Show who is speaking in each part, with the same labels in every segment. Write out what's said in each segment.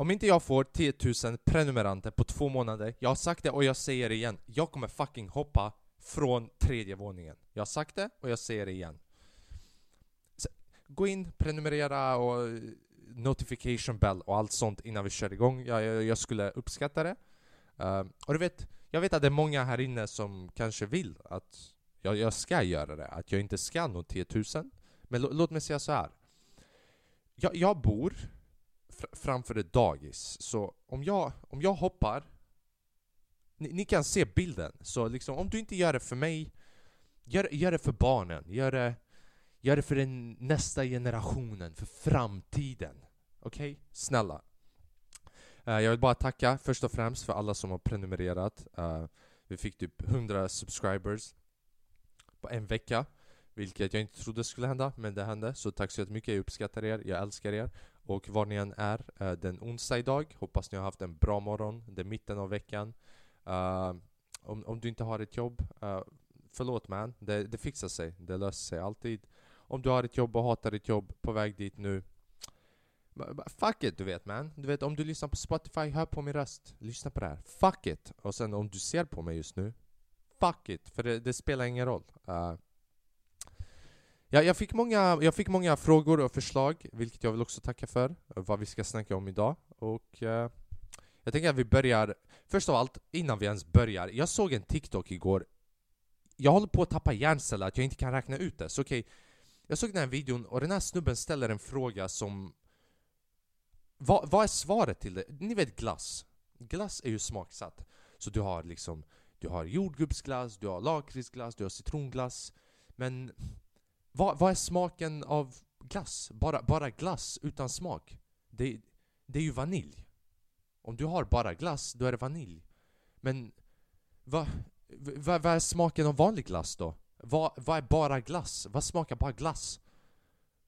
Speaker 1: Om inte jag får 10 000 prenumeranter på två månader, jag har sagt det och jag säger det igen. Jag kommer fucking hoppa från tredje våningen. Jag har sagt det och jag säger det igen. Så, gå in, prenumerera och notification bell och allt sånt innan vi kör igång. Jag, jag, jag skulle uppskatta det. Uh, och du vet, jag vet att det är många här inne som kanske vill att jag, jag ska göra det, att jag inte ska nå 10 000. Men låt mig säga så här. Jag, jag bor framför ett dagis, så om jag, om jag hoppar ni, ni, kan se bilden, så liksom om du inte gör det för mig Gör, gör det för barnen, gör det, gör det för den nästa generationen, för framtiden Okej? Okay? Snälla uh, Jag vill bara tacka först och främst för alla som har prenumererat uh, Vi fick typ 100 subscribers på en vecka vilket jag inte trodde skulle hända, men det hände. Så tack så jättemycket, jag uppskattar er, jag älskar er. Och var ni än är, eh, uh, den onsdag idag, hoppas ni har haft en bra morgon, det är mitten av veckan. Uh, om, om du inte har ett jobb, uh, förlåt man, det, det fixar sig, det löser sig alltid. Om du har ett jobb och hatar ditt jobb, på väg dit nu, Fuck it, du vet man. Du vet om du lyssnar på Spotify, hör på min röst. Lyssna på det här. Fuck it! Och sen om du ser på mig just nu, fuck it! För det, det spelar ingen roll. Uh, Ja, jag, fick många, jag fick många frågor och förslag, vilket jag vill också tacka för, eh, vad vi ska snacka om idag. Och eh, jag tänker att vi börjar, först av allt, innan vi ens börjar, jag såg en TikTok igår Jag håller på att tappa hjärnceller, att jag inte kan räkna ut det, så okej okay, Jag såg den här videon och den här snubben ställer en fråga som vad, vad är svaret till det? Ni vet glass? Glass är ju smaksatt Så du har liksom, du har jordgubbsglass, du har lakritsglass, du har citronglass Men vad, vad är smaken av glass? Bara, bara glass utan smak? Det, det är ju vanilj. Om du har bara glass, då är det vanilj. Men vad va, va är smaken av vanlig glass då? Vad, vad är bara glass? Vad smakar bara glass?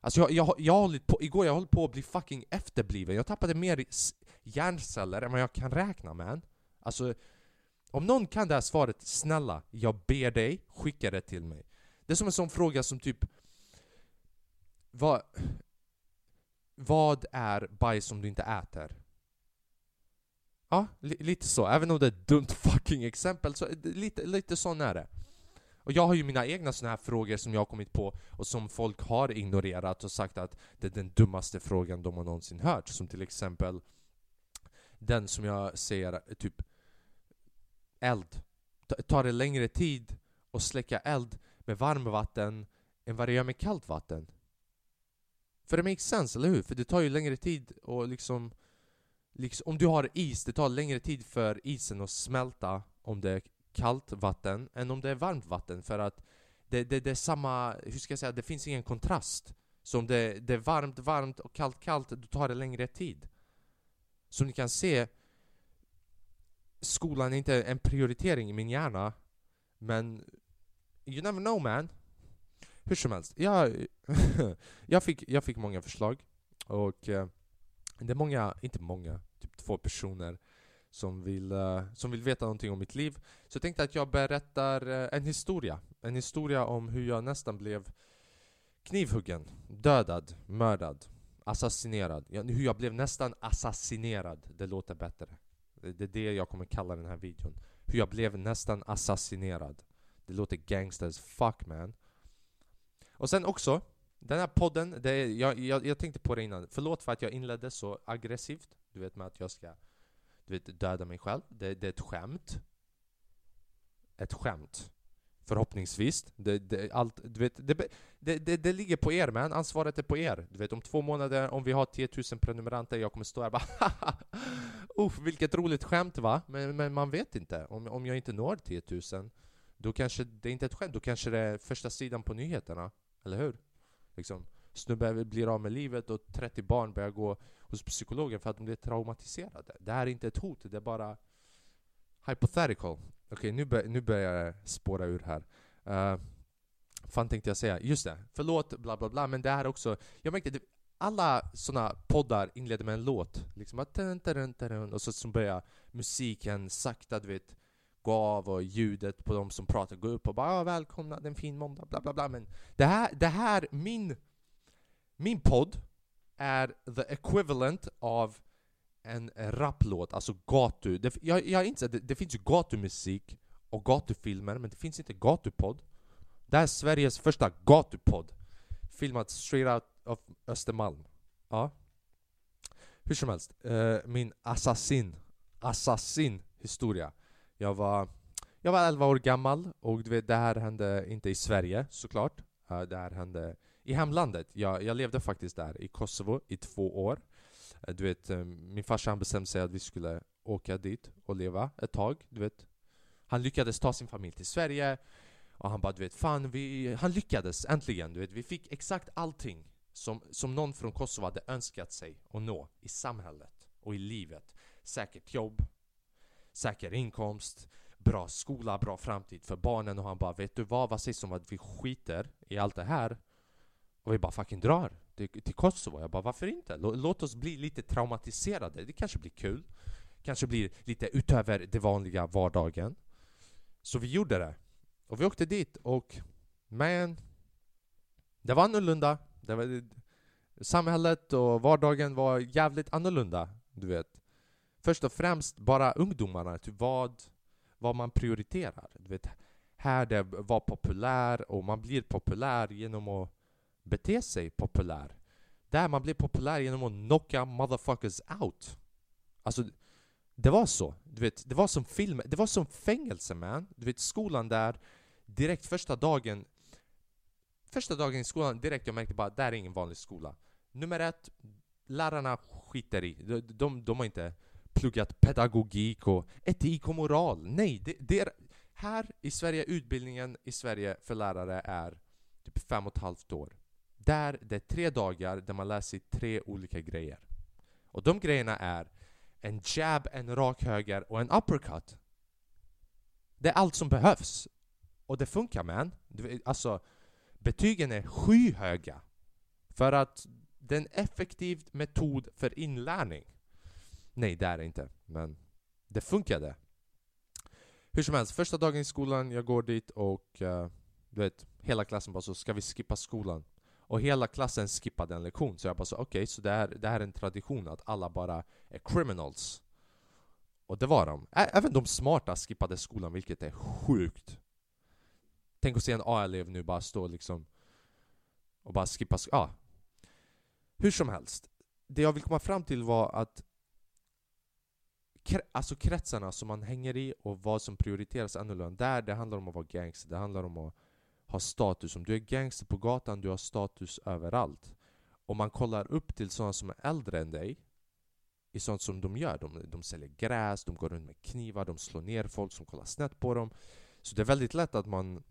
Speaker 1: Alltså jag, jag, jag hållit på, igår jag höll på att bli fucking efterbliven. Jag tappade mer hjärnceller än vad jag kan räkna med. Alltså, om någon kan det här svaret, snälla, jag ber dig, skicka det till mig. Det är som en sån fråga som typ vad, vad är bajs om du inte äter? Ja, li lite så. Även om det är ett dumt fucking exempel, så lite, lite sån är det. Och jag har ju mina egna såna här frågor som jag har kommit på och som folk har ignorerat och sagt att det är den dummaste frågan de har någonsin hört. Som till exempel den som jag säger, typ eld. Tar det längre tid att släcka eld med varmvatten än vad det gör med kallt vatten? För det makes sense, eller hur? För det tar ju längre tid och liksom, liksom Om du har is, det tar längre tid för isen att smälta om det är kallt vatten än om det är varmt vatten för att det, det, det är samma, hur ska jag säga, det finns ingen kontrast. Så om det, det är varmt, varmt och kallt, kallt, då tar det längre tid. Som ni kan se, skolan är inte en prioritering i min hjärna, men you never know man. Hur som helst, jag, jag, fick, jag fick många förslag och eh, det är många, inte många, typ två personer som vill, eh, som vill veta någonting om mitt liv. Så jag tänkte att jag berättar eh, en historia. En historia om hur jag nästan blev knivhuggen, dödad, mördad, assassinerad. Ja, hur jag blev nästan assassinerad, det låter bättre. Det är det jag kommer kalla den här videon. Hur jag blev nästan assassinerad. Det låter gangsters fuck man. Och sen också, den här podden, det är, jag, jag, jag tänkte på det innan. Förlåt för att jag inledde så aggressivt. Du vet med att jag ska du vet, döda mig själv. Det, det är ett skämt. Ett skämt. Förhoppningsvis. Det, det, allt, du vet, det, det, det, det ligger på er man, ansvaret är på er. Du vet om två månader, om vi har 10 000 prenumeranter, jag kommer stå här och bara Uff, vilket roligt skämt va? Men, men man vet inte. Om, om jag inte når 10 000 då kanske det inte är ett skämt, då kanske det är första sidan på nyheterna. Eller hur? Liksom, snubben blir av med livet och 30 barn börjar gå hos psykologen för att de blir traumatiserade. Det här är inte ett hot, det är bara hypothetical. Okej, okay, nu, bör, nu börjar jag spåra ur här. Uh, fan tänkte jag säga? Just det, förlåt bla bla bla, men det här också... Jag märkte att alla såna poddar inleder med en låt, liksom och så, så börjar musiken sakta, du vet gå av och ljudet på de som pratar går upp och bara ah, välkomna, det är en fin måndag, bla bla bla. Men det här, det här min, min podd är the equivalent av en raplåt, alltså gatu. Det, jag, jag inser att det, det finns ju gatumusik och gatufilmer, men det finns inte gatupodd. Det här är Sveriges första gatupodd. Filmat straight out of Östermalm. Ja. Hur som helst, uh, min assassin, assassin historia. Jag var, jag var 11 år gammal och du vet, det här hände inte i Sverige såklart. Uh, det här hände i hemlandet. Jag, jag levde faktiskt där i Kosovo i två år. Uh, du vet, eh, min farsa bestämde sig att vi skulle åka dit och leva ett tag. Du vet. Han lyckades ta sin familj till Sverige och han bara du vet, fan vi, han lyckades äntligen. Du vet, vi fick exakt allting som, som någon från Kosovo hade önskat sig att nå i samhället och i livet. Säkert jobb, säker inkomst, bra skola, bra framtid för barnen och han bara Vet du vad? Vad sägs om att vi skiter i allt det här? Och vi bara fucking drar. Till, till Kosovo? Jag bara varför inte? Låt oss bli lite traumatiserade, det kanske blir kul. Kanske blir lite utöver det vanliga vardagen. Så vi gjorde det. Och vi åkte dit och men Det var annorlunda. Det var, Samhället och vardagen var jävligt annorlunda, du vet. Först och främst bara ungdomarna, typ vad vad man prioriterar. Du vet, här det var populär och man blir populär genom att bete sig populär. Där man blir populär genom att knocka motherfuckers out. Alltså, det var så. Du vet, det var som film, det var som fängelse man. Du vet skolan där, direkt första dagen Första dagen i skolan, direkt jag märkte bara att det här är ingen vanlig skola. Nummer ett, lärarna skiter i. De, de, de har inte pluggat pedagogik och etik och moral. Nej, det, det är, här i Sverige, utbildningen i Sverige för lärare är typ fem och ett halvt år. Där det är tre dagar där man lär sig tre olika grejer. Och de grejerna är en jab, en rak höger och en uppercut. Det är allt som behövs. Och det funkar man. Alltså, betygen är skyhöga. För att det är en effektiv metod för inlärning. Nej, det är det inte. Men det funkade. Hur som helst, första dagen i skolan, jag går dit och uh, du vet, hela klassen bara så ska vi skippa skolan? Och hela klassen skippade en lektion, så jag bara så okej, okay, så det här, det här är en tradition att alla bara är criminals. Och det var de. Ä även de smarta skippade skolan, vilket är sjukt. Tänk att se en A-elev nu bara stå liksom och bara skippa skolan. Ah. Hur som helst. Det jag vill komma fram till var att alltså kretsarna som man hänger i och vad som prioriteras annorlunda. Där det handlar om att vara gangster, det handlar om att ha status. Om du är gangster på gatan, du har status överallt. Om man kollar upp till sådana som är äldre än dig i sånt som de gör. De, de säljer gräs, de går runt med knivar, de slår ner folk som kollar snett på dem. Så det är väldigt lätt att man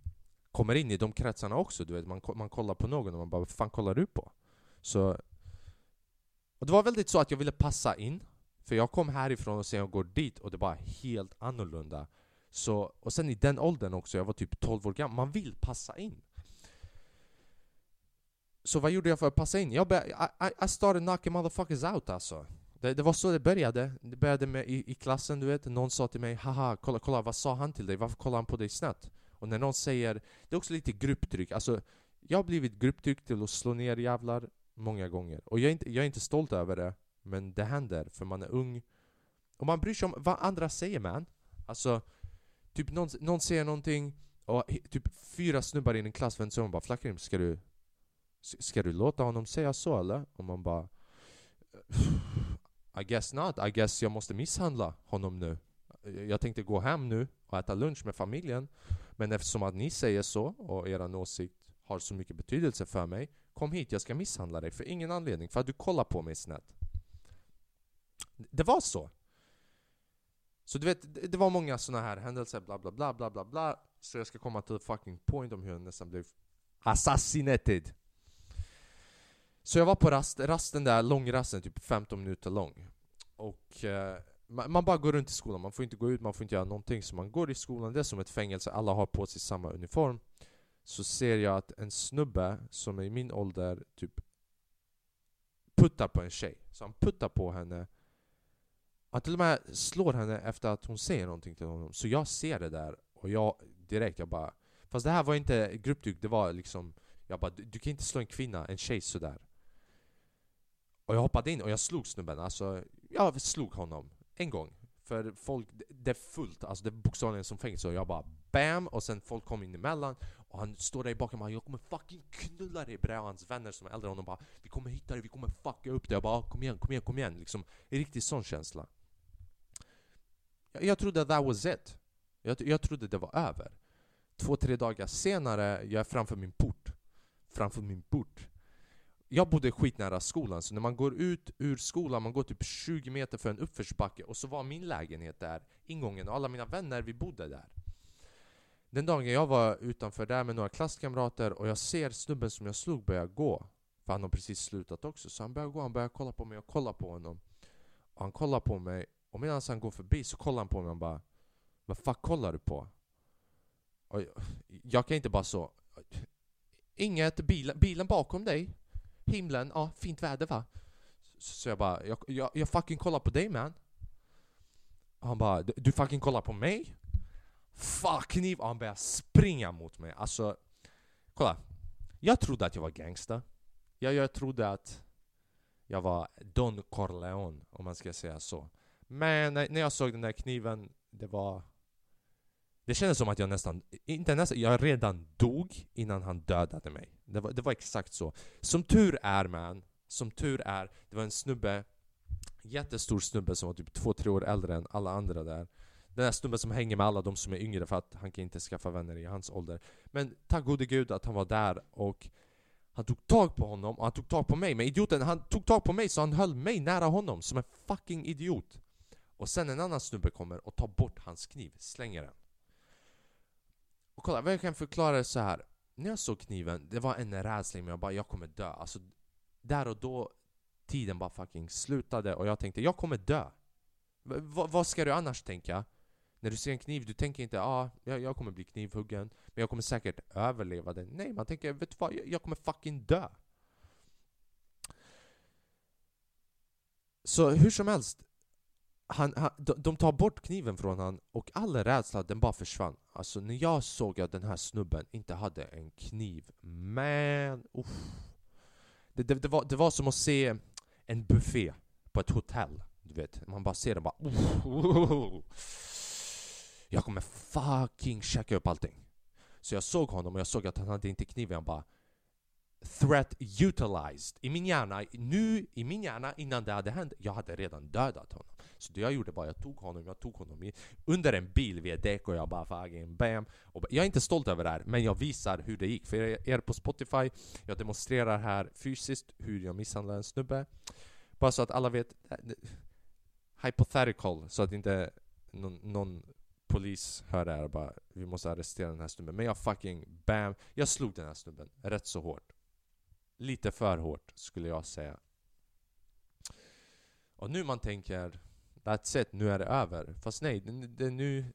Speaker 1: kommer in i de kretsarna också. Du vet, man, man kollar på någon och man bara vad fan kollar du på? Så... Och det var väldigt så att jag ville passa in för jag kom härifrån och sen jag går dit och det var helt annorlunda. Så, och sen i den åldern också, jag var typ 12 år gammal, man vill passa in. Så vad gjorde jag för att passa in? Jag började, I, I started knocking motherfuckers out alltså. Det, det, var så det började. Det började med i, i klassen, du vet. Någon sa till mig Haha, kolla, kolla, vad sa han till dig? Varför kollar han på dig snett? Och när någon säger... Det är också lite grupptryck. Alltså, jag har blivit grupptryckt till att slå ner jävlar många gånger. Och jag är inte, jag är inte stolt över det. Men det händer, för man är ung. Och man bryr sig om vad andra säger man. Alltså, typ någon, någon säger någonting och typ fyra snubbar i en klass vänder sig om och bara Flackrim, ska du, ska du låta honom säga så eller? Och man bara I guess not, I guess jag måste misshandla honom nu. Jag tänkte gå hem nu och äta lunch med familjen. Men eftersom att ni säger så och er åsikt har så mycket betydelse för mig Kom hit, jag ska misshandla dig för ingen anledning, för att du kollar på mig snett. Det var så. Så du vet, det var många såna här händelser, bla bla bla bla bla bla. Så jag ska komma till fucking point om hur jag nästan blev assassinated. Så jag var på rast, rasten där, långrasten, typ 15 minuter lång. Och eh, man, bara går runt i skolan, man får inte gå ut, man får inte göra någonting. Så man går i skolan, det är som ett fängelse, alla har på sig samma uniform. Så ser jag att en snubbe som är i min ålder typ puttar på en tjej. Så han puttar på henne han till och med slår henne efter att hon säger någonting till honom. Så jag ser det där och jag direkt, jag bara... Fast det här var inte grupptryck, det var liksom... Jag bara, du, du kan inte slå en kvinna, en tjej sådär. Och jag hoppade in och jag slog snubben, alltså jag slog honom en gång. För folk, det är fullt, alltså det är bokstavligen som fängelse och jag bara BAM! Och sen folk kom in emellan och han står där i bakom och bara 'Jag kommer fucking knulla dig' bre och hans vänner som är äldre honom bara 'Vi kommer hitta dig, vi kommer fucka upp dig' Jag bara 'Kom igen, kom igen, kom igen' liksom En riktig sån känsla jag, jag trodde that was it jag, jag trodde det var över Två, tre dagar senare, jag är framför min port Framför min port jag bodde skitnära skolan, så när man går ut ur skolan, man går typ 20 meter för en uppförsbacke och så var min lägenhet där, ingången, och alla mina vänner, vi bodde där. Den dagen jag var utanför där med några klasskamrater och jag ser snubben som jag slog börja gå, för han har precis slutat också, så han börjar gå, han börjar kolla på mig och kolla på honom. Och han kollar på mig, och medan han går förbi så kollar han på mig och bara Vad fuck kollar du på? Och jag kan inte bara så Inget, bilen, bilen bakom dig himlen, ja fint väder va? Så jag bara, jag, jag, jag fucking kollar på dig man. Han bara, du fucking kollar på mig? Fuck ni! Och han börjar springa mot mig. Alltså, kolla. Jag trodde att jag var gangsta. Jag, jag trodde att jag var Don Corleone, om man ska säga så. Men när jag såg den där kniven, det var... Det kändes som att jag nästan, inte nästan, jag redan dog innan han dödade mig. Det var, det var exakt så. Som tur är man, som tur är, det var en snubbe, jättestor snubbe som var typ två, tre år äldre än alla andra där. Den där snubben som hänger med alla de som är yngre för att han kan inte skaffa vänner i hans ålder. Men tack gode gud att han var där och han tog tag på honom och han tog tag på mig. Men idioten, han tog tag på mig så han höll mig nära honom som en fucking idiot. Och sen en annan snubbe kommer och tar bort hans kniv, slänger den. Och kolla, jag kan förklara det så här. När jag såg kniven, det var en rädsla men jag bara jag kommer dö. Alltså, där och då, tiden bara fucking slutade och jag tänkte jag kommer dö. V vad ska du annars tänka? När du ser en kniv, du tänker inte ah, jag, jag kommer bli knivhuggen, men jag kommer säkert överleva det. Nej, man tänker vet du vad, jag, jag kommer fucking dö. Så hur som helst, han, han, de, tar bort kniven från han och all rädsla den bara försvann. Alltså när jag såg att den här snubben inte hade en kniv, man, det, det, det, var, det var som att se en buffé på ett hotell. Du vet, man bara ser den bara Uff. Jag kommer fucking checka upp allting. Så jag såg honom och jag såg att han hade inte kniven, jag bara threat utilized. I min hjärna, nu i min hjärna innan det hade hänt, jag hade redan dödat honom. Så det jag gjorde var, jag tog honom, jag tog honom i, under en bil vid ett däck och jag bara fucking bam. Och jag är inte stolt över det här, men jag visar hur det gick. För er på Spotify, jag demonstrerar här fysiskt hur jag misshandlar en snubbe. Bara så att alla vet, hypothetical, så att inte någon, någon polis hör det här och bara Vi måste arrestera den här snubben. Men jag fucking bam, jag slog den här snubben rätt så hårt. Lite för hårt skulle jag säga. Och nu man tänker That's it, nu är det över. Fast nej, det, det, är nu,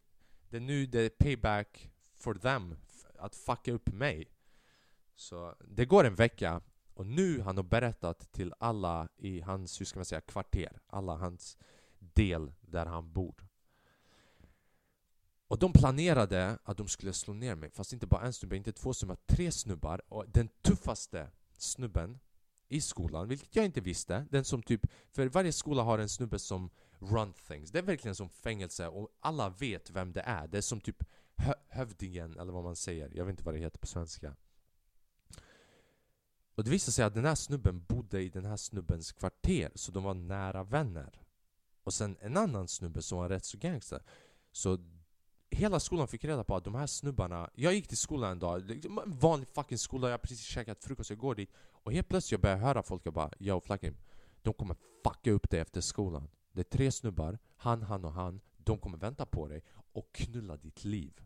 Speaker 1: det är nu det är payback for them att fucka upp mig. Så det går en vecka och nu har han berättat till alla i hans, hur ska man säga, kvarter. Alla hans del där han bor. Och de planerade att de skulle slå ner mig, fast inte bara en snubbe, inte två snubbar, tre snubbar. Och den tuffaste snubben i skolan, vilket jag inte visste, den som typ... För varje skola har en snubbe som run things. Det är verkligen som fängelse och alla vet vem det är. Det är som typ hö hövdingen, eller vad man säger. Jag vet inte vad det heter på svenska. Och det visade sig att den här snubben bodde i den här snubbens kvarter, så de var nära vänner. Och sen en annan snubbe som var rätt så gangster. Så hela skolan fick reda på att de här snubbarna... Jag gick till skolan en dag, liksom, en vanlig fucking skola, jag har precis käkat frukost, jag går dit och helt plötsligt jag börjar höra folk, jag bara Yo Flakim, de kommer fucka upp dig efter skolan. Det är tre snubbar, han, han och han. De kommer vänta på dig och knulla ditt liv.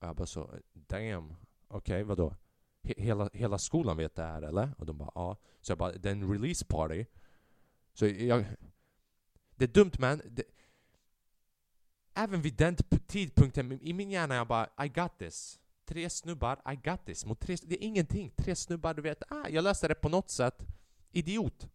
Speaker 1: Och jag bara så, damn, okej okay, vadå? hela, hela skolan vet det här eller? Och de bara ja. Så jag bara, det är en release party. Så jag... Det är dumt man. Det, även vid den tidpunkten, i min hjärna jag bara I got this. Tre snubbar, I got this. Mot tre, det är ingenting. Tre snubbar, du vet, ah, jag löste det på något sätt. Idiot.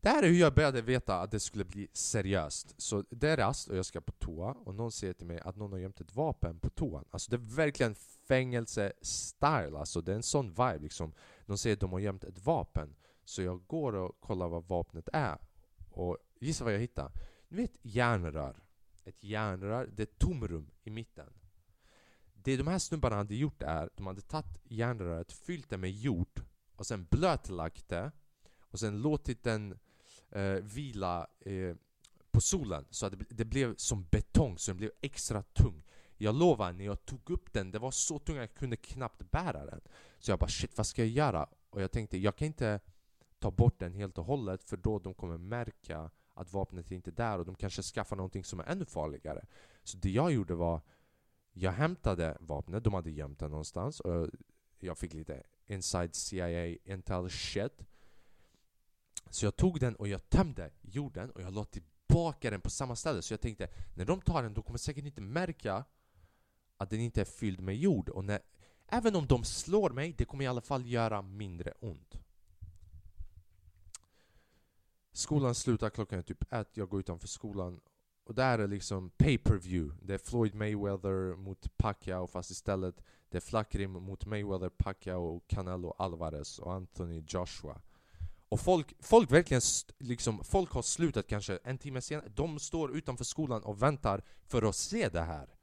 Speaker 1: Det här är hur jag började veta att det skulle bli seriöst. Så det är rast och jag ska på toa och någon säger till mig att någon har gömt ett vapen på toan. Alltså det är verkligen fängelse-style, alltså det är en sån vibe liksom. De säger att de har gömt ett vapen. Så jag går och kollar vad vapnet är. Och gissa vad jag hittar? Ni vet järnrör? Ett järnrör, det är ett tomrum i mitten. Det de här snubbarna hade gjort är, de hade tagit järnröret, fyllt det med jord och sen blötlagt det och sen låtit den eh, vila eh, på solen så att det, det, blev som betong, så den blev extra tung. Jag lovar, när jag tog upp den, det var så tung att jag kunde knappt bära den. Så jag bara shit, vad ska jag göra? Och jag tänkte, jag kan inte ta bort den helt och hållet för då de kommer märka att vapnet är inte är där och de kanske skaffar någonting som är ännu farligare. Så det jag gjorde var, jag hämtade vapnet, de hade gömt det någonstans och jag fick lite inside CIA intel shit. Så jag tog den och jag tömde jorden och jag la tillbaka den på samma ställe. Så jag tänkte, när de tar den, de kommer säkert inte märka att den inte är fylld med jord. Och när, även om de slår mig, det kommer i alla fall göra mindre ont. Skolan slutar klockan typ ett, jag går utanför skolan och där är liksom pay-per-view. Det är Floyd Mayweather mot Pacquiao fast istället det är Flackrim mot Mayweather, Pacquiao, Canelo Alvarez och Anthony Joshua. Och folk, folk verkligen, liksom, folk har slutat kanske en timme senare. De står utanför skolan och väntar för att se det här.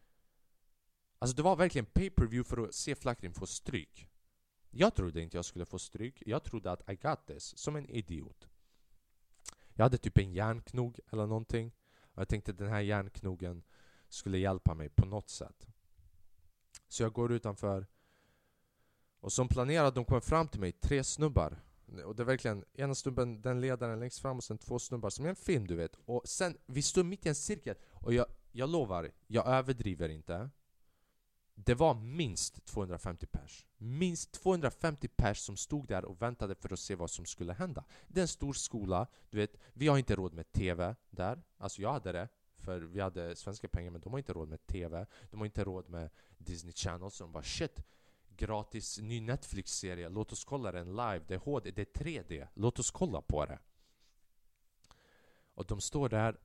Speaker 1: Alltså det var verkligen pay-per-view för att se Flackrim få stryk. Jag trodde inte jag skulle få stryk. Jag trodde att I got this, som en idiot. Jag hade typ en järnknog eller någonting. Och jag tänkte att den här järnknogen skulle hjälpa mig på något sätt. Så jag går utanför. Och som planerat, de kommer fram till mig, tre snubbar. Och det är verkligen ena snubben, den ledaren längst fram och sen två snubbar som i en film du vet. Och sen, vi står mitt i en cirkel. Och jag, jag lovar, jag överdriver inte. Det var minst 250 pers. Minst 250 pers som stod där och väntade för att se vad som skulle hända. Det är en stor skola, du vet, vi har inte råd med TV där. Alltså jag hade det, för vi hade svenska pengar, men de har inte råd med TV. De har inte råd med Disney Channel, så de bara shit, gratis ny Netflix-serie, låt oss kolla den live, det är HD, det är 3D, låt oss kolla på det. Och de står där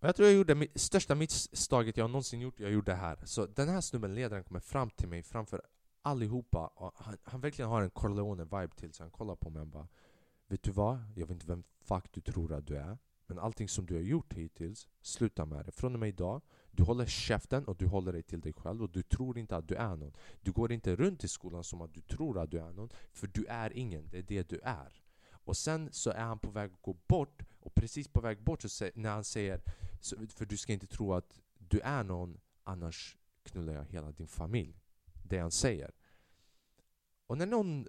Speaker 1: jag tror jag gjorde det största misstaget jag någonsin gjort, jag gjorde det här. Så den här snubben, ledaren, kommer fram till mig framför allihopa och han, han verkligen har en Corleone-vibe till sig. Han kollar på mig och bara Vet du vad? Jag vet inte vem fuck du tror att du är. Men allting som du har gjort hittills, sluta med det. Från och med idag, du håller käften och du håller dig till dig själv och du tror inte att du är någon. Du går inte runt i skolan som att du tror att du är någon, för du är ingen. Det är det du är. Och sen så är han på väg att gå bort och precis på väg bort så när han säger för du ska inte tro att du är någon annars knullar jag hela din familj. Det han säger. Och när någon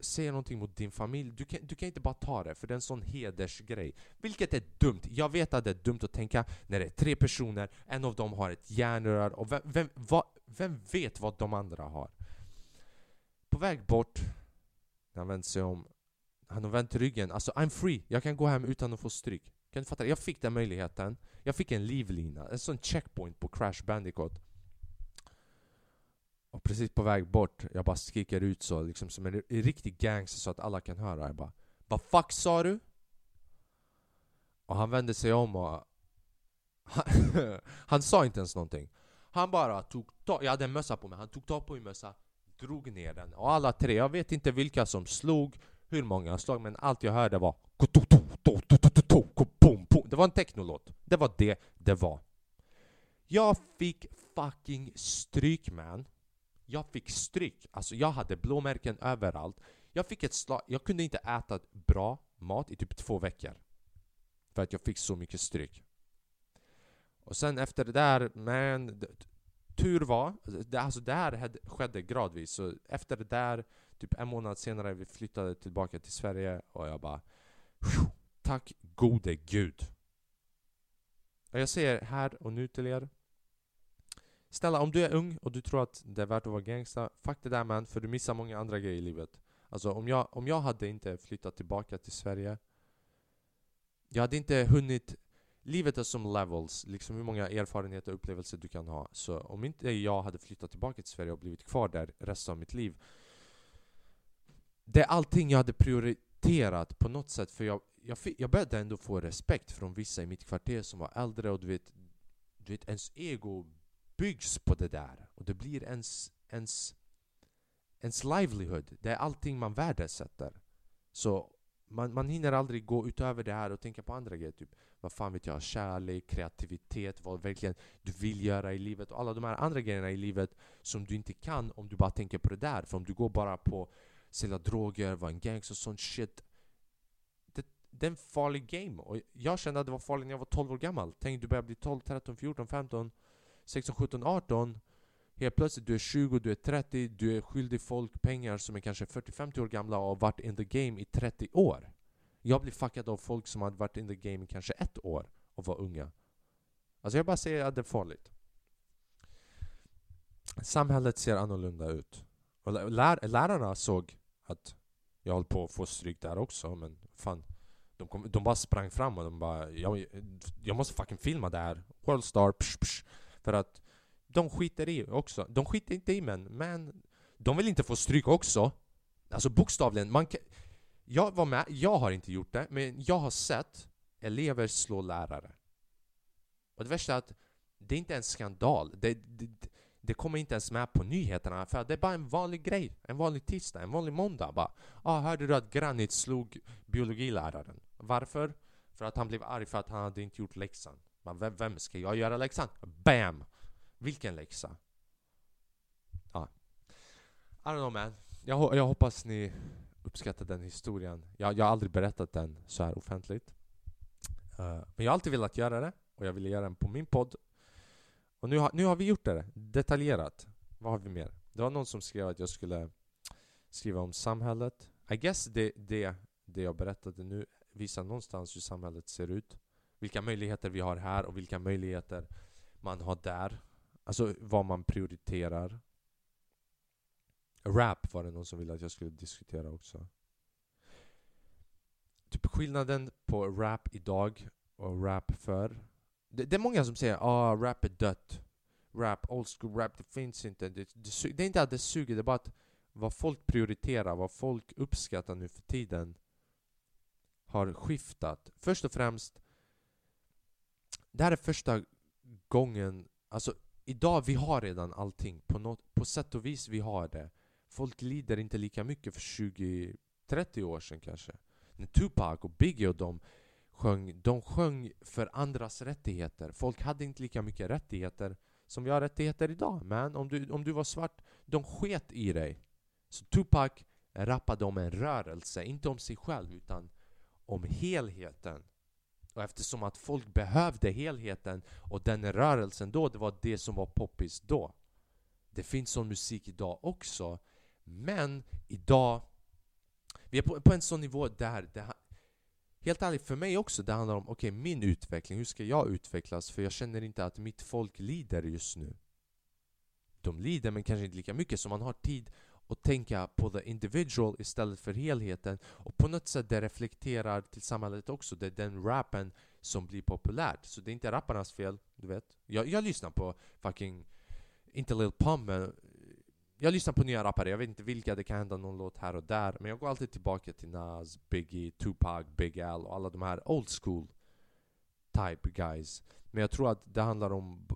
Speaker 1: säger någonting mot din familj, du kan, du kan inte bara ta det för det är en sån hedersgrej. Vilket är dumt. Jag vet att det är dumt att tänka när det är tre personer, en av dem har ett järnrör och vem, vem, va, vem vet vad de andra har? På väg bort, när han vänder sig om, han har vänt ryggen. Alltså I'm free, jag kan gå hem utan att få stryk. Kan du fatta? Jag fick den möjligheten. Jag fick en livlina, en sån checkpoint på Crash Bandicoot. Och precis på väg bort, jag bara skriker ut så liksom som en riktig gangster så att alla kan höra. Jag bara Vad fuck sa du? Och han vände sig om och han, han sa inte ens någonting. Han bara tog tag, jag hade en mössa på mig, han tog tag på min mössa, drog ner den. Och alla tre, jag vet inte vilka som slog, hur många slag, men allt jag hörde var det var en technolåt. Det var det det var. Jag fick fucking stryk man. Jag fick stryk. Alltså jag hade blåmärken överallt. Jag fick ett slag. Jag kunde inte äta bra mat i typ två veckor. För att jag fick så mycket stryk. Och sen efter det där, men tur var, det, alltså det här skedde gradvis. Så efter det där, typ en månad senare, vi flyttade tillbaka till Sverige och jag bara Tack gode gud. Och jag säger här och nu till er. Snälla, om du är ung och du tror att det är värt att vara gangsta, fuck det där man, för du missar många andra grejer i livet. Alltså om jag, om jag hade inte flyttat tillbaka till Sverige, jag hade inte hunnit Livet är som levels, liksom hur många erfarenheter och upplevelser du kan ha. Så om inte jag hade flyttat tillbaka till Sverige och blivit kvar där resten av mitt liv det är allting jag hade prioriterat på något sätt för jag, jag, jag började ändå få respekt från vissa i mitt kvarter som var äldre och du vet, du vet ens ego byggs på det där och det blir ens, ens, ens livelihood. Det är allting man värdesätter. Så man, man hinner aldrig gå utöver det här och tänka på andra grejer. Typ, vad fan vet jag, kärlek, kreativitet, vad verkligen du vill göra i livet och alla de här andra grejerna i livet som du inte kan om du bara tänker på det där. För om du går bara på sälja droger, vara en gangster och sånt shit. Det, det är en farlig game. Och jag kände att det var farligt när jag var 12 år gammal. Tänk du börjar bli 12, 13, 14, 15, 16, 17, 18 Helt plötsligt, du är 20, du är 30, du är skyldig folk pengar som är kanske 40-50 år gamla och har varit in the game i 30 år. Jag blir fuckad av folk som har varit in the game i kanske ett år och var unga. Alltså jag bara säger att det är farligt. Samhället ser annorlunda ut. Och lär, lärarna såg att jag höll på att få stryk där också, men fan. De, kom, de bara sprang fram och de bara jag, jag måste fucking filma det här. Worldstar, psh, psh, För att de skiter i också. De skiter inte i men, men de vill inte få stryk också. Alltså bokstavligen, man kan, Jag var med, jag har inte gjort det, men jag har sett elever slå lärare. Och det värsta är att det är inte en skandal. Det, det, det kommer inte ens med på nyheterna, för det är bara en vanlig grej. En vanlig tisdag, en vanlig måndag. Bara, ah, hörde du att Granit slog biologiläraren? Varför? För att han blev arg för att han hade inte gjort läxan. Men vem, vem ska jag göra läxan? BAM! Vilken läxa? Ja. I don't know man. Jag, jag hoppas ni uppskattar den historien. Jag, jag har aldrig berättat den så här offentligt. Uh, men jag har alltid velat göra det, och jag ville göra den på min podd. Och nu har, nu har vi gjort det, detaljerat. Vad har vi mer? Det var någon som skrev att jag skulle skriva om samhället. I guess det, det, det jag berättade nu visar någonstans hur samhället ser ut. Vilka möjligheter vi har här och vilka möjligheter man har där. Alltså vad man prioriterar. Rap var det någon som ville att jag skulle diskutera också. Typ skillnaden på rap idag och rap förr. Det, det, är många som säger ah, rap är dött. Rap, old school rap, det finns inte. Det, det, det är inte att det suger, det är bara att vad folk prioriterar, vad folk uppskattar nu för tiden har skiftat. Först och främst, det här är första gången, alltså idag vi har redan allting. På, något, på sätt och vis vi har det. Folk lider inte lika mycket för 20-30 år sedan kanske. När Tupac och Biggie och de sjöng, de sjöng för andras rättigheter. Folk hade inte lika mycket rättigheter som vi har rättigheter idag. Men om du, om du var svart, de sket i dig. Så Tupac rappade om en rörelse, inte om sig själv utan om helheten. Och eftersom att folk behövde helheten och den rörelsen då, det var det som var poppis då. Det finns sån musik idag också. Men idag, vi är på, på en sån nivå där det, Helt ärligt, för mig också, det handlar om okej, okay, min utveckling, hur ska jag utvecklas? För jag känner inte att mitt folk lider just nu. De lider, men kanske inte lika mycket, så man har tid att tänka på the individual istället för helheten. Och på något sätt det reflekterar till samhället också. Det är den rappen som blir populärt. Så det är inte rapparnas fel, du vet. Jag, jag lyssnar på fucking, inte Lil Pump men jag lyssnar på nya rappare, jag vet inte vilka, det kan hända någon låt här och där Men jag går alltid tillbaka till Nas, Biggie, Tupac, Big Al och alla de här old school type guys Men jag tror att det handlar om...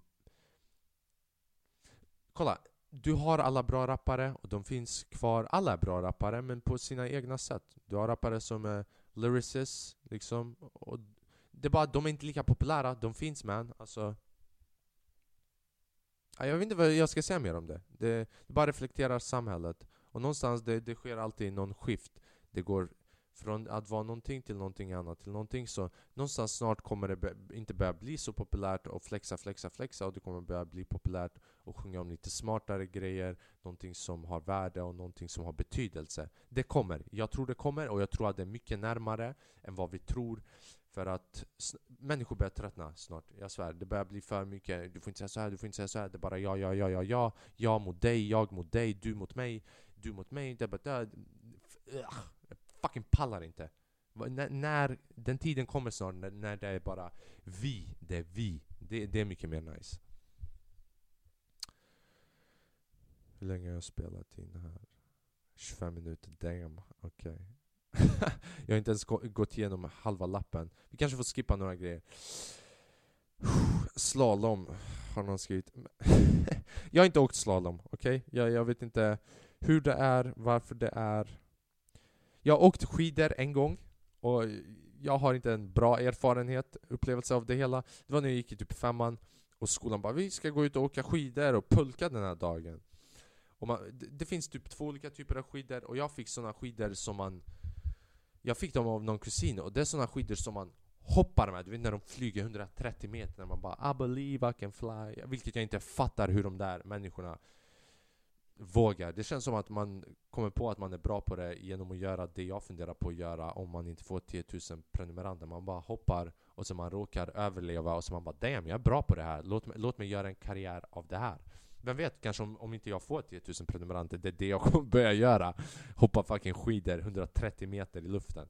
Speaker 1: Kolla, du har alla bra rappare och de finns kvar. Alla är bra rappare men på sina egna sätt. Du har rappare som är lyricists liksom. Och det är bara de är inte lika populära. De finns man. Alltså, jag vet inte vad jag ska säga mer om det. Det, det bara reflekterar samhället. Och någonstans det, det sker alltid någon skift. Det går från att vara någonting till någonting annat till någonting så någonstans snart kommer det inte börja bli så populärt att flexa, flexa, flexa och det kommer börja bli populärt att sjunga om lite smartare grejer, någonting som har värde och någonting som har betydelse. Det kommer, jag tror det kommer och jag tror att det är mycket närmare än vad vi tror för att människor börjar tröttna snart, jag svär. Det börjar bli för mycket, du får inte säga så här, du får inte säga så här. Det är bara ja, ja, ja, ja, ja, jag mot dig, jag mot dig, du mot mig, du mot mig. Det är bara, fucking pallar inte. N när den tiden kommer snart, när, när det är bara vi, det är vi. Det, det är mycket mer nice. Hur länge har jag spelat in här? 25 minuter, damn. Okej. Okay jag har inte ens gått igenom halva lappen. Vi kanske får skippa några grejer. Slalom har någon skrivit. jag har inte åkt slalom, okej? Okay? Jag, jag vet inte hur det är, varför det är. Jag har åkt skidor en gång, och jag har inte en bra erfarenhet, upplevelse av det hela. Det var när jag gick i typ femman, och skolan bara 'Vi ska gå ut och åka skidor och pulka den här dagen' och man, det, det finns typ två olika typer av skidor, och jag fick såna skidor som man jag fick dem av någon kusin, och det är såna skidor som man hoppar med, du vet när de flyger 130 meter, när man bara 'I believe I can fly' Vilket jag inte fattar hur de där människorna vågar. Det känns som att man kommer på att man är bra på det genom att göra det jag funderar på att göra om man inte får 10 000 prenumeranter. Man bara hoppar och så man råkar överleva och så man bara 'Damn, jag är bra på det här. Låt mig, låt mig göra en karriär av det här' Vem vet, kanske om, om inte jag får 10 000 prenumeranter, det är det jag kommer börja göra. Hoppa fucking skidor 130 meter i luften.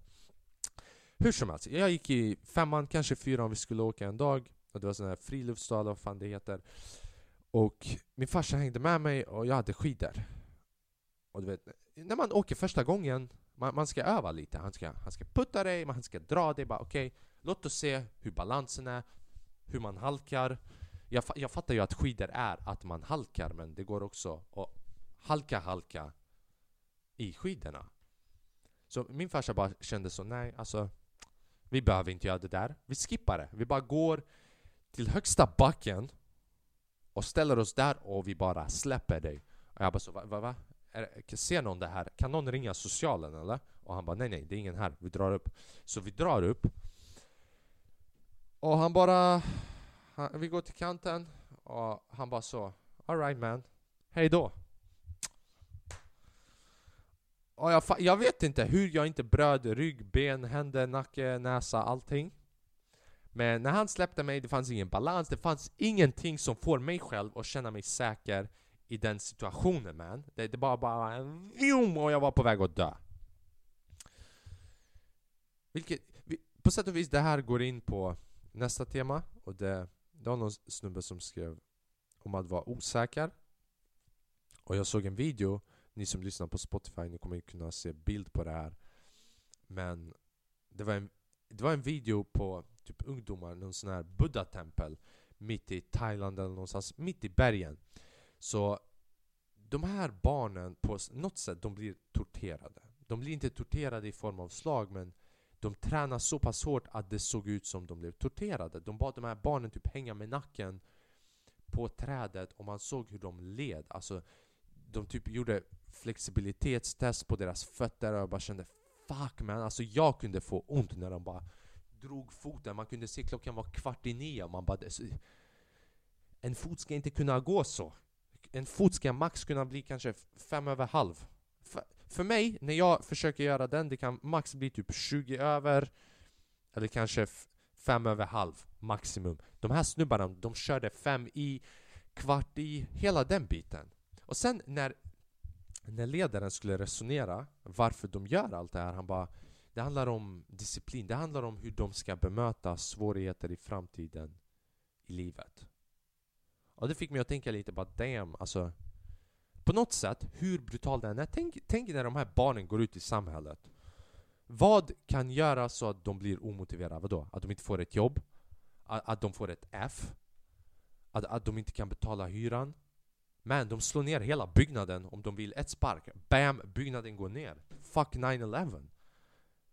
Speaker 1: Hur som helst, jag gick i femman, kanske fyran om vi skulle åka en dag. Och det var sån här friluftsdag, vad fan det heter. Och min farsa hängde med mig och jag hade skidor. Och du vet, när man åker första gången, man, man ska öva lite. Han ska, han ska putta dig, han ska dra dig. Bara okej, okay, låt oss se hur balansen är, hur man halkar. Jag, jag fattar ju att skidor är att man halkar, men det går också att halka, halka i skidorna. Så min farsa bara kände så, nej alltså vi behöver inte göra det där. Vi skippar det. Vi bara går till högsta backen och ställer oss där och vi bara släpper dig. Och jag bara så, va? va, va? Är, ser någon det här? Kan någon ringa socialen eller? Och han bara nej nej, det är ingen här. Vi drar upp. Så vi drar upp. Och han bara... Han, vi går till kanten och han bara så Alright man, hej då. Och jag, jag vet inte hur jag inte bröt rygg, ben, händer, nacke, näsa, allting. Men när han släppte mig, det fanns ingen balans, det fanns ingenting som får mig själv att känna mig säker i den situationen man. Det, det bara bara vjum, och jag var på väg att dö. Vilket, på sätt och vis, det här går in på nästa tema. Och det, det var någon snubbe som skrev om att vara osäker. Och jag såg en video, ni som lyssnar på Spotify, ni kommer kunna se bild på det här. Men det var en, det var en video på typ ungdomar, någon sån här buddha-tempel mitt i Thailand eller någonstans, mitt i bergen. Så de här barnen, på något sätt, de blir torterade. De blir inte torterade i form av slag, men de tränade så pass hårt att det såg ut som de blev torterade. De bad de här barnen typ hänga med nacken på trädet och man såg hur de led. Alltså, de typ gjorde flexibilitetstest på deras fötter och jag bara kände Fuck man, alltså jag kunde få ont när de bara drog foten. Man kunde se klockan var kvart i nio. Man bara, alltså, en fot ska inte kunna gå så. En fot ska max kunna bli kanske fem över halv. För, mig, när jag försöker göra den, det kan max bli typ 20 över eller kanske 5 över halv maximum. De här snubbarna, de körde 5 i, kvart i, hela den biten. Och sen när, när ledaren skulle resonera varför de gör allt det här, han bara det handlar om disciplin, det handlar om hur de ska bemöta svårigheter i framtiden i livet. Och det fick mig att tänka lite bara damn, alltså på något sätt, hur brutal den är, tänk, tänk när de här barnen går ut i samhället. Vad kan göra så att de blir omotiverade? Vadå? Att de inte får ett jobb? Att, att de får ett F? Att, att de inte kan betala hyran? Men de slår ner hela byggnaden om de vill ett spark. Bam! Byggnaden går ner. Fuck 9-11.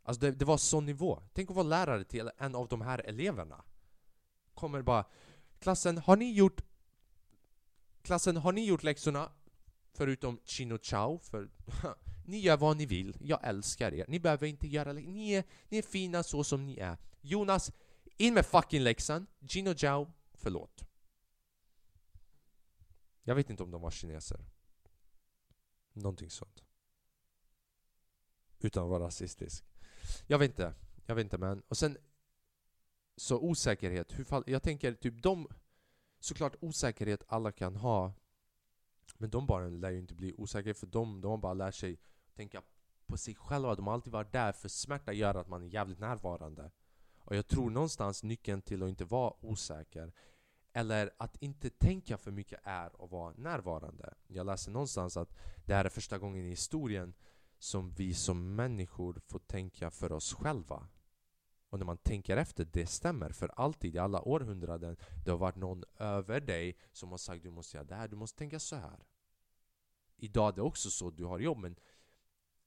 Speaker 1: Alltså det, det var sån nivå. Tänk att vara lärare till en av de här eleverna. Kommer bara Klassen, har ni gjort Klassen, har ni gjort läxorna? Förutom Chino Chao, för ni gör vad ni vill, jag älskar er. Ni behöver inte göra ni är, ni är fina så som ni är. Jonas, in med fucking läxan. Gino Chao, förlåt. Jag vet inte om de var kineser. Någonting sånt. Utan att vara rasistisk. Jag vet inte. Jag vet inte men. Och sen så osäkerhet. Hur fall, jag tänker typ de... Såklart osäkerhet alla kan ha. Men de barnen lär ju inte bli osäkra för de, de har bara lärt sig tänka på sig själva. De har alltid varit där för smärta gör att man är jävligt närvarande. Och jag tror någonstans nyckeln till att inte vara osäker eller att inte tänka för mycket är att vara närvarande. Jag läste någonstans att det här är första gången i historien som vi som människor får tänka för oss själva. Och när man tänker efter, det stämmer. För alltid, i alla århundraden, det har varit någon över dig som har sagt du måste göra det här, du måste tänka så här. Idag är det också så, du har jobb men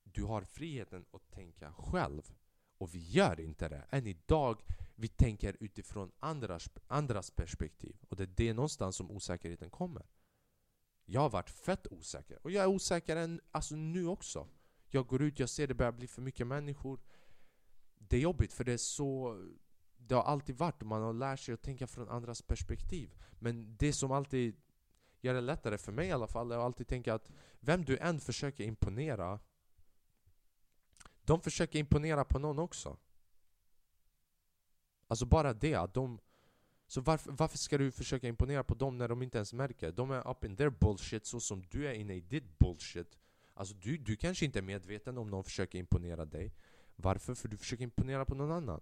Speaker 1: du har friheten att tänka själv. Och vi gör inte det. Än idag, vi tänker utifrån andras, andras perspektiv. Och det är det någonstans som osäkerheten kommer. Jag har varit fett osäker. Och jag är osäker än, alltså nu också. Jag går ut, jag ser det börjar bli för mycket människor. Det är jobbigt för det är så... Det har alltid varit, man har lärt sig att tänka från andras perspektiv. Men det som alltid gör det lättare, för mig i alla fall, är att alltid tänka att vem du än försöker imponera de försöker imponera på någon också. Alltså bara det, att de... Så varför, varför ska du försöka imponera på dem när de inte ens märker? De är up in their bullshit så som du är inne i ditt bullshit. Alltså du, du kanske inte är medveten om någon försöker imponera dig. Varför? För du försöker imponera på någon annan.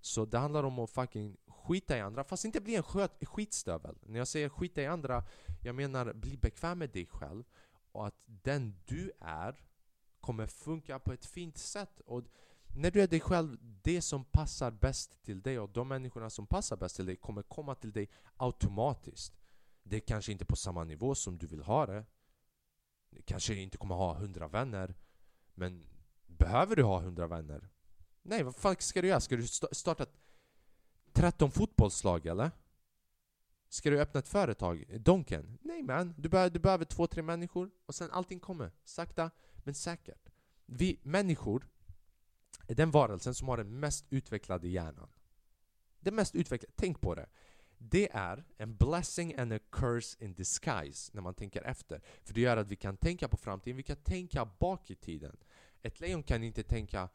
Speaker 1: Så det handlar om att fucking skita i andra, fast inte bli en sköt, skitstövel. När jag säger skita i andra, jag menar bli bekväm med dig själv. Och att den du är kommer funka på ett fint sätt. Och när du är dig själv, det som passar bäst till dig och de människorna som passar bäst till dig kommer komma till dig automatiskt. Det är kanske inte på samma nivå som du vill ha det. Du kanske inte kommer ha hundra vänner. Men behöver du ha hundra vänner? Nej, vad fan ska du göra? Ska du starta 13 fotbollslag eller? Ska du öppna ett företag? Donken? Nej man, du, behöver, du behöver två, tre människor och sen allting kommer. Sakta men säkert. Vi människor är den varelsen som har den mest utvecklade hjärnan. Den mest utvecklade, tänk på det. Det är en blessing and a curse in disguise när man tänker efter. För det gör att vi kan tänka på framtiden, vi kan tänka bak i tiden. Ett lejon kan inte tänka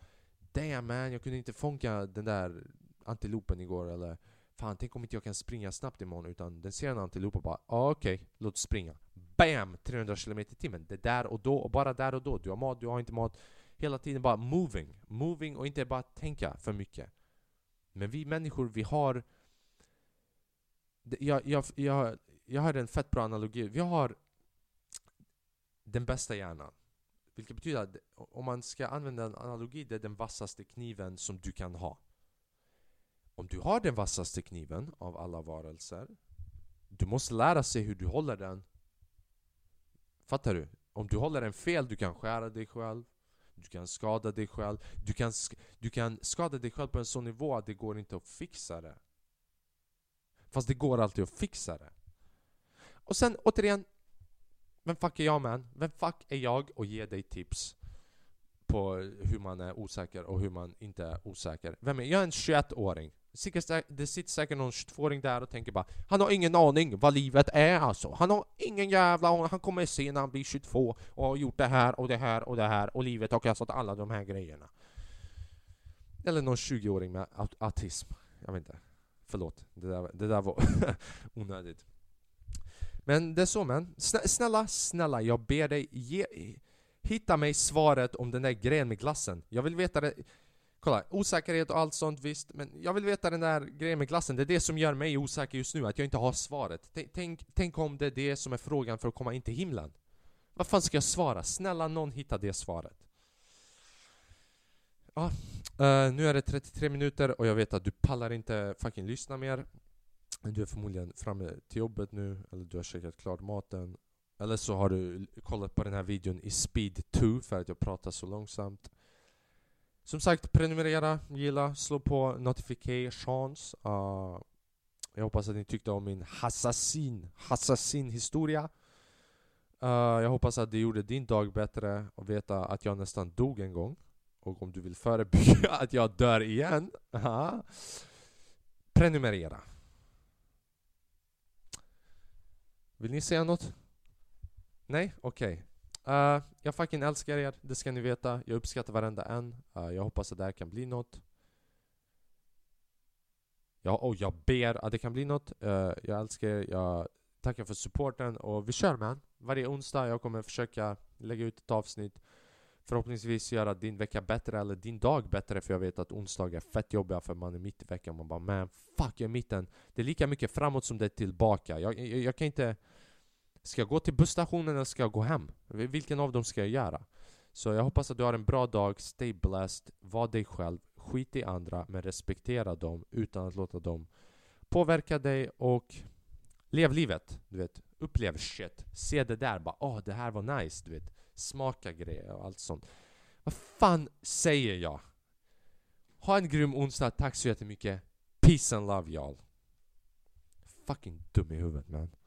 Speaker 1: Damn man, jag kunde inte fånga den där antilopen igår eller Fan, tänk om inte jag kan springa snabbt imorgon utan den ser en antilop och bara ah, okej, okay, låt oss springa. BAM! 300 km i timmen. Det är där och då och bara där och då. Du har mat, du har inte mat. Hela tiden bara moving. Moving och inte bara tänka för mycket. Men vi människor, vi har... Jag, jag, jag, jag har en fett bra analogi. Vi har den bästa hjärnan. Vilket betyder att om man ska använda en analogi, det är den vassaste kniven som du kan ha. Om du har den vassaste kniven av alla varelser Du måste lära sig hur du håller den Fattar du? Om du håller den fel, du kan skära dig själv Du kan skada dig själv Du kan, du kan skada dig själv på en sån nivå att det går inte att fixa det Fast det går alltid att fixa det Och sen återigen vem fuck är jag man? Vem fuck är jag och ger dig tips? På hur man är osäker och hur man inte är osäker Vem är jag? Jag är en 21-åring det sitter säkert någon 22-åring där och tänker bara Han har ingen aning vad livet är alltså. Han har ingen jävla aning. Han kommer se när han blir 22 och har gjort det här och det här och det här och livet har kastat alla de här grejerna. Eller någon 20-åring med autism. Jag vet inte. Förlåt. Det där, det där var onödigt. Men det är så men. Snälla, snälla, jag ber dig ge, Hitta mig svaret om den där grejen med glassen. Jag vill veta det. Kolla, osäkerhet och allt sånt visst, men jag vill veta den där grejen med glassen. Det är det som gör mig osäker just nu, att jag inte har svaret. Tänk, tänk om det är det som är frågan för att komma in till himlen. Vad fan ska jag svara? Snälla någon hitta det svaret. Ja, uh, nu är det 33 minuter och jag vet att du pallar inte fucking lyssna mer. Du är förmodligen framme till jobbet nu, eller du har käkat klart maten. Eller så har du kollat på den här videon i speed 2 för att jag pratar så långsamt. Som sagt, prenumerera, gilla, slå på notifications. Uh, jag hoppas att ni tyckte om min Hassassin, Hassassin historia. Uh, ah, jag hoppas att det gjorde din dag bättre att veta att jag nästan dog en gång. Och om du vill förebygga att jag dör igen, uh, prenumerera. Vill ni säga något? Nej? Okej. Okay. Uh, jag fucking älskar er, det ska ni veta. Jag uppskattar varenda en. Uh, jag hoppas att det här kan bli något. Ja, och jag ber att det kan bli något. Uh, jag älskar er, jag tackar för supporten och vi kör man. Varje onsdag jag kommer försöka lägga ut ett avsnitt. Förhoppningsvis göra din vecka bättre eller din dag bättre för jag vet att onsdagar är fett jobbiga för man är mitt i veckan. Man bara man fuck jag är mitten. Det är lika mycket framåt som det är tillbaka. Jag, jag, jag kan inte Ska jag gå till busstationen eller ska jag gå hem? Vilken av dem ska jag göra? Så jag hoppas att du har en bra dag, stay blessed, var dig själv, skit i andra men respektera dem utan att låta dem påverka dig och lev livet, du vet. Upplev shit. Se det där, bara åh oh, det här var nice, du vet. Smaka grejer och allt sånt. Vad fan säger jag? Ha en grym onsdag, tack så jättemycket. Peace and love y'all. Fucking dum i huvudet man.